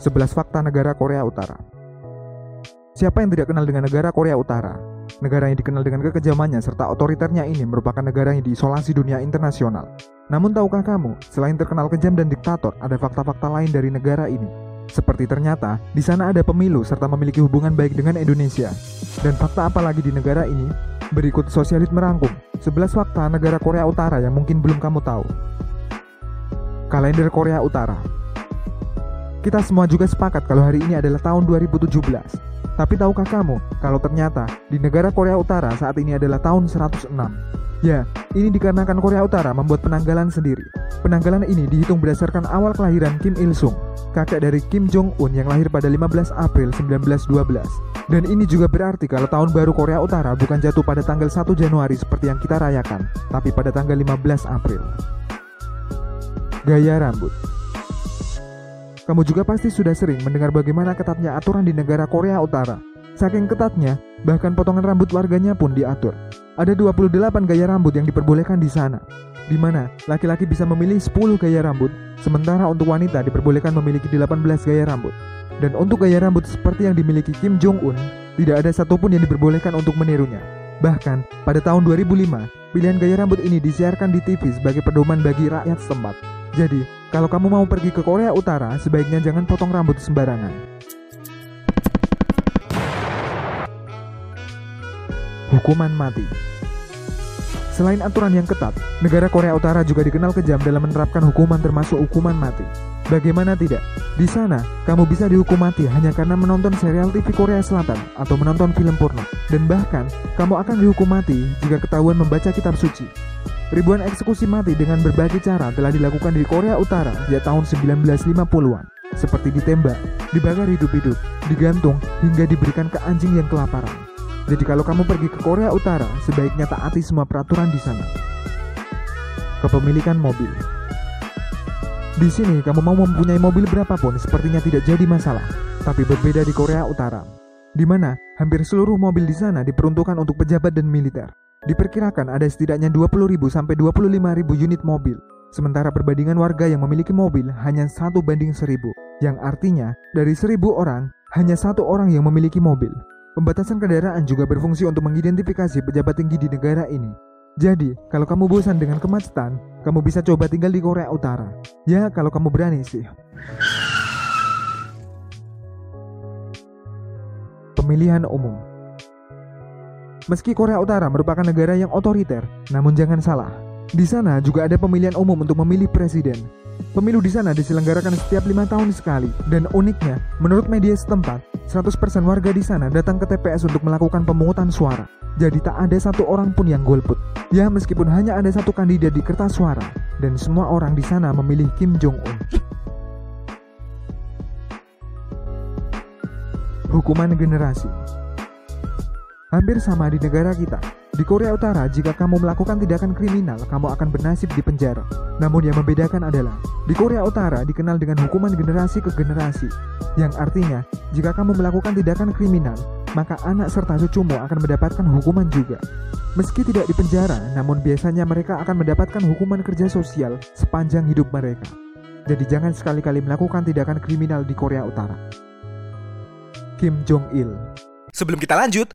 11 fakta negara Korea Utara. Siapa yang tidak kenal dengan negara Korea Utara? Negara yang dikenal dengan kekejamannya serta otoriternya ini merupakan negara yang diisolasi dunia internasional. Namun tahukah kamu, selain terkenal kejam dan diktator, ada fakta-fakta lain dari negara ini. Seperti ternyata, di sana ada pemilu serta memiliki hubungan baik dengan Indonesia. Dan fakta apa lagi di negara ini? Berikut sosialis merangkum 11 fakta negara Korea Utara yang mungkin belum kamu tahu. Kalender Korea Utara kita semua juga sepakat kalau hari ini adalah tahun 2017. Tapi tahukah kamu kalau ternyata di negara Korea Utara saat ini adalah tahun 106? Ya, ini dikarenakan Korea Utara membuat penanggalan sendiri. Penanggalan ini dihitung berdasarkan awal kelahiran Kim Il Sung, kakek dari Kim Jong Un yang lahir pada 15 April 1912. Dan ini juga berarti kalau tahun baru Korea Utara bukan jatuh pada tanggal 1 Januari seperti yang kita rayakan, tapi pada tanggal 15 April. Gaya rambut kamu juga pasti sudah sering mendengar bagaimana ketatnya aturan di negara Korea Utara. Saking ketatnya, bahkan potongan rambut warganya pun diatur. Ada 28 gaya rambut yang diperbolehkan di sana, di mana laki-laki bisa memilih 10 gaya rambut, sementara untuk wanita diperbolehkan memiliki 18 gaya rambut. Dan untuk gaya rambut seperti yang dimiliki Kim Jong-un, tidak ada satupun yang diperbolehkan untuk menirunya. Bahkan, pada tahun 2005, pilihan gaya rambut ini disiarkan di TV sebagai pedoman bagi rakyat setempat. Jadi, kalau kamu mau pergi ke Korea Utara, sebaiknya jangan potong rambut sembarangan. Hukuman mati. Selain aturan yang ketat, negara Korea Utara juga dikenal kejam dalam menerapkan hukuman termasuk hukuman mati. Bagaimana tidak? Di sana, kamu bisa dihukum mati hanya karena menonton serial TV Korea Selatan atau menonton film porno. Dan bahkan, kamu akan dihukum mati jika ketahuan membaca kitab suci. Ribuan eksekusi mati dengan berbagai cara telah dilakukan di Korea Utara sejak tahun 1950-an, seperti ditembak, dibakar hidup-hidup, digantung, hingga diberikan ke anjing yang kelaparan. Jadi kalau kamu pergi ke Korea Utara, sebaiknya taati semua peraturan di sana. Kepemilikan mobil Di sini kamu mau mempunyai mobil berapapun sepertinya tidak jadi masalah, tapi berbeda di Korea Utara, di mana hampir seluruh mobil di sana diperuntukkan untuk pejabat dan militer. Diperkirakan ada setidaknya 20.000 sampai 25.000 unit mobil. Sementara perbandingan warga yang memiliki mobil hanya satu banding seribu, yang artinya dari seribu orang hanya satu orang yang memiliki mobil. Pembatasan kendaraan juga berfungsi untuk mengidentifikasi pejabat tinggi di negara ini. Jadi, kalau kamu bosan dengan kemacetan, kamu bisa coba tinggal di Korea Utara. Ya, kalau kamu berani sih. Pemilihan umum Meski Korea Utara merupakan negara yang otoriter, namun jangan salah. Di sana juga ada pemilihan umum untuk memilih presiden. Pemilu di sana diselenggarakan setiap lima tahun sekali, dan uniknya, menurut media setempat, 100% warga di sana datang ke TPS untuk melakukan pemungutan suara. Jadi tak ada satu orang pun yang golput. Ya meskipun hanya ada satu kandidat di kertas suara, dan semua orang di sana memilih Kim Jong-un. Hukuman generasi Hampir sama di negara kita. Di Korea Utara, jika kamu melakukan tindakan kriminal, kamu akan bernasib di penjara. Namun yang membedakan adalah, di Korea Utara dikenal dengan hukuman generasi ke generasi, yang artinya, jika kamu melakukan tindakan kriminal, maka anak serta cucumu akan mendapatkan hukuman juga. Meski tidak di penjara, namun biasanya mereka akan mendapatkan hukuman kerja sosial sepanjang hidup mereka. Jadi jangan sekali-kali melakukan tindakan kriminal di Korea Utara. Kim Jong Il Sebelum kita lanjut,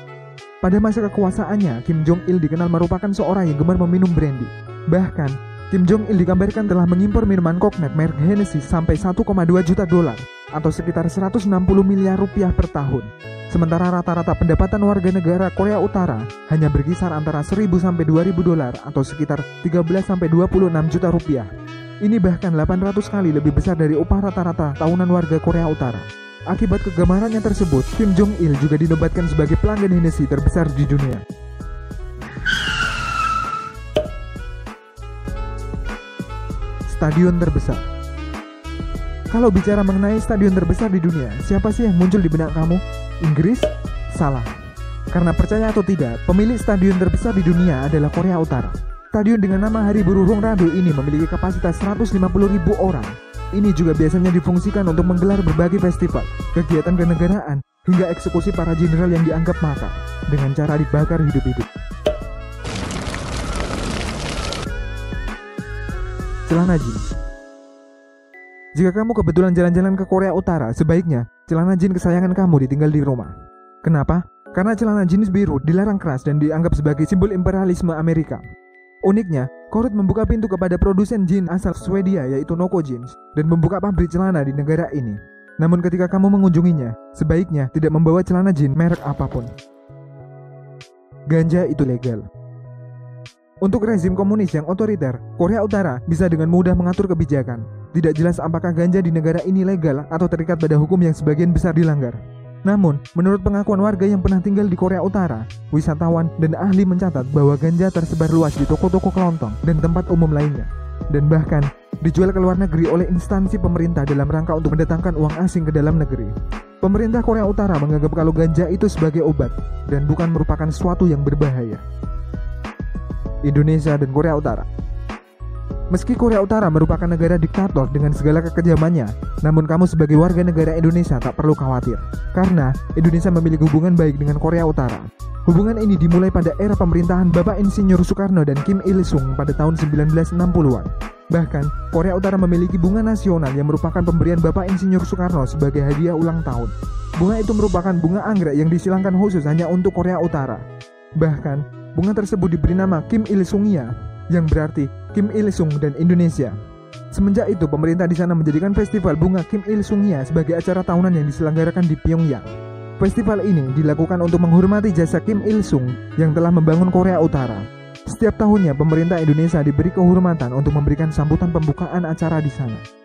Pada masa kekuasaannya, Kim Jong-il dikenal merupakan seorang yang gemar meminum brandy. Bahkan, Kim Jong-il digambarkan telah mengimpor minuman koknet merek Hennessy sampai 1,2 juta dolar. atau sekitar 160 miliar rupiah per tahun. Sementara rata-rata pendapatan warga negara Korea Utara hanya berkisar antara 1000 sampai 2000 dolar atau sekitar 13 sampai 26 juta rupiah. Ini bahkan 800 kali lebih besar dari upah rata-rata tahunan warga Korea Utara. Akibat kegemarannya tersebut, Kim Jong Il juga dinobatkan sebagai pelanggan Hennessy terbesar di dunia. Stadion terbesar Kalau bicara mengenai stadion terbesar di dunia, siapa sih yang muncul di benak kamu? Inggris? Salah. Karena percaya atau tidak, pemilik stadion terbesar di dunia adalah Korea Utara. Stadion dengan nama Hari Burung Rado ini memiliki kapasitas 150 ribu orang. Ini juga biasanya difungsikan untuk menggelar berbagai festival, kegiatan kenegaraan, hingga eksekusi para jenderal yang dianggap makar dengan cara dibakar hidup-hidup. Celana jeans Jika kamu kebetulan jalan-jalan ke Korea Utara, sebaiknya celana jeans kesayangan kamu ditinggal di rumah. Kenapa? Karena celana jeans biru dilarang keras dan dianggap sebagai simbol imperialisme Amerika. Uniknya, Korut membuka pintu kepada produsen jeans asal Swedia yaitu Noko Jeans dan membuka pabrik celana di negara ini. Namun ketika kamu mengunjunginya, sebaiknya tidak membawa celana jeans merek apa pun. Ganja itu legal. Untuk rezim komunis yang otoriter, Korea Utara bisa dengan mudah mengatur kebijakan. Tidak jelas apakah ganja di negara ini legal atau terikat pada hukum yang sebagian besar dilanggar. Namun, menurut pengakuan warga yang pernah tinggal di Korea Utara, wisatawan dan ahli mencatat bahwa ganja tersebar luas di toko-toko kelontong dan tempat umum lainnya. Dan bahkan, dijual ke luar negeri oleh instansi pemerintah dalam rangka untuk mendatangkan uang asing ke dalam negeri. Pemerintah Korea Utara menganggap kalau ganja itu sebagai obat dan bukan merupakan sesuatu yang berbahaya. Indonesia dan Korea Utara. Meski Korea Utara merupakan negara diktator dengan segala kekejamannya, namun kamu sebagai warga negara Indonesia tak perlu khawatir. Karena Indonesia memiliki hubungan baik dengan Korea Utara. Hubungan ini dimulai pada era pemerintahan Bapak Insinyur Soekarno dan Kim Il-sung pada tahun 1960-an. Bahkan, Korea Utara memiliki bunga nasional yang merupakan pemberian Bapak Insinyur Soekarno sebagai hadiah ulang tahun. Bunga itu merupakan bunga anggrek yang disilangkan khusus hanya untuk Korea Utara. Bahkan, bunga tersebut diberi nama Kim Il-sungia, yang berarti Kim Il Sung dan Indonesia. Semenjak itu, pemerintah di sana menjadikan festival bunga Kim Il Sungnya sebagai acara tahunan yang diselenggarakan di Pyongyang. Festival ini dilakukan untuk menghormati jasa Kim Il Sung yang telah membangun Korea Utara. Setiap tahunnya, pemerintah Indonesia diberi kehormatan untuk memberikan sambutan pembukaan acara di sana.